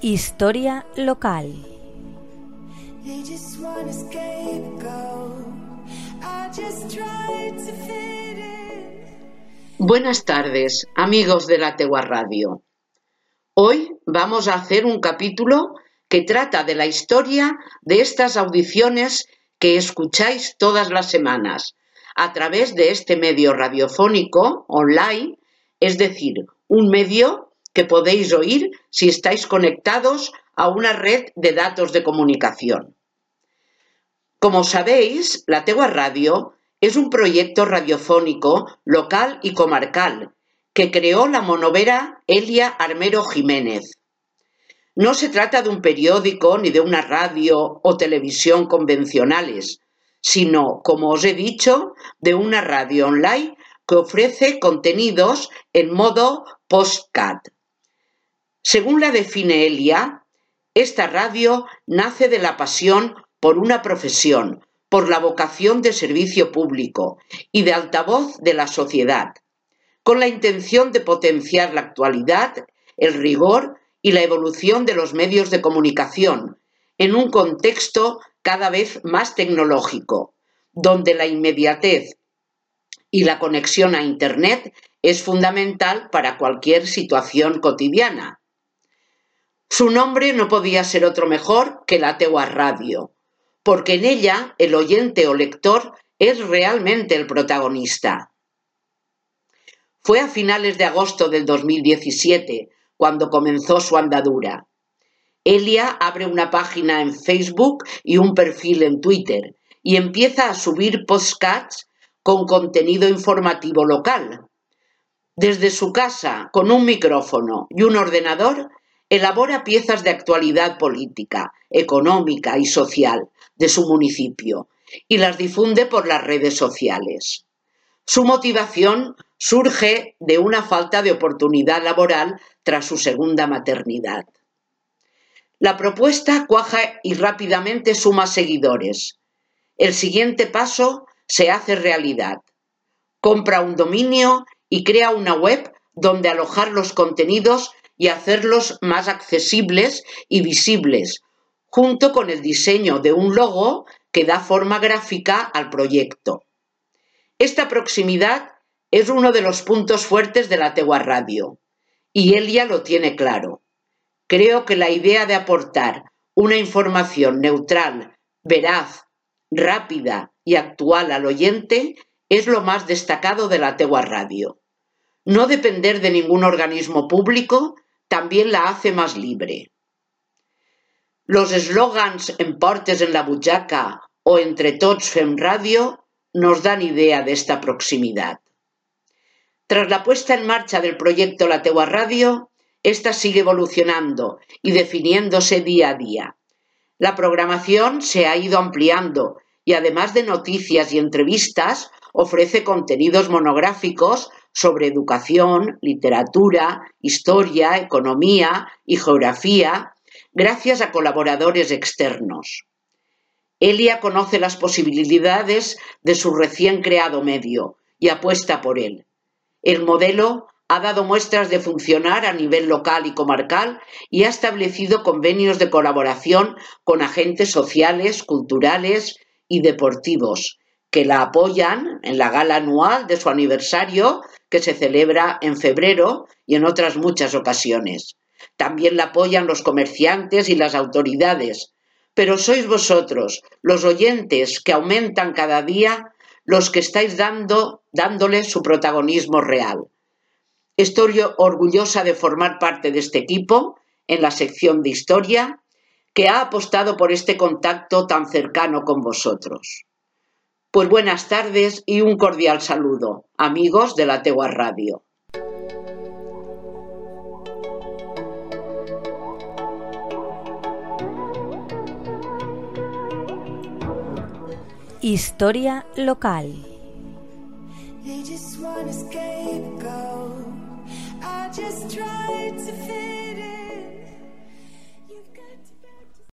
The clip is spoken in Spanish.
Historia local. Buenas tardes, amigos de la Tegua Radio. Hoy vamos a hacer un capítulo que trata de la historia de estas audiciones que escucháis todas las semanas a través de este medio radiofónico online, es decir, un medio que podéis oír si estáis conectados a una red de datos de comunicación. Como sabéis, la Tegua Radio es un proyecto radiofónico local y comarcal que creó la monovera Elia Armero Jiménez. No se trata de un periódico ni de una radio o televisión convencionales, sino, como os he dicho, de una radio online que ofrece contenidos en modo postcat. Según la define Elia, esta radio nace de la pasión por una profesión, por la vocación de servicio público y de altavoz de la sociedad, con la intención de potenciar la actualidad, el rigor y la evolución de los medios de comunicación en un contexto cada vez más tecnológico, donde la inmediatez y la conexión a Internet es fundamental para cualquier situación cotidiana. Su nombre no podía ser otro mejor que la Tegua Radio, porque en ella el oyente o lector es realmente el protagonista. Fue a finales de agosto del 2017 cuando comenzó su andadura. Elia abre una página en Facebook y un perfil en Twitter y empieza a subir podcasts con contenido informativo local. Desde su casa, con un micrófono y un ordenador, elabora piezas de actualidad política, económica y social de su municipio y las difunde por las redes sociales. Su motivación surge de una falta de oportunidad laboral tras su segunda maternidad. La propuesta cuaja y rápidamente suma seguidores. El siguiente paso se hace realidad. Compra un dominio y crea una web donde alojar los contenidos y hacerlos más accesibles y visibles, junto con el diseño de un logo que da forma gráfica al proyecto. Esta proximidad es uno de los puntos fuertes de la Tegua Radio, y Elia lo tiene claro. Creo que la idea de aportar una información neutral, veraz, rápida y actual al oyente es lo más destacado de la Tegua Radio. No depender de ningún organismo público también la hace más libre. Los eslògans en portes en la butxaca o entre tots fem radio nos dan idea de esta proximidad. Tras la puesta en marcha del proyecto La Tegua Radio, esta sigue evolucionando y definiéndose día a día. La programación se ha ido ampliando y además de noticias y entrevistas, ofrece contenidos monográficos sobre educación, literatura, historia, economía y geografía, gracias a colaboradores externos. Elia conoce las posibilidades de su recién creado medio y apuesta por él. El modelo ha dado muestras de funcionar a nivel local y comarcal y ha establecido convenios de colaboración con agentes sociales, culturales y deportivos que la apoyan en la gala anual de su aniversario que se celebra en febrero y en otras muchas ocasiones. También la apoyan los comerciantes y las autoridades, pero sois vosotros, los oyentes, que aumentan cada día los que estáis dando, dándole su protagonismo real. Estoy orgullosa de formar parte de este equipo en la sección de historia que ha apostado por este contacto tan cercano con vosotros. Pues buenas tardes y un cordial saludo, amigos de la Tegua Radio. Historia local.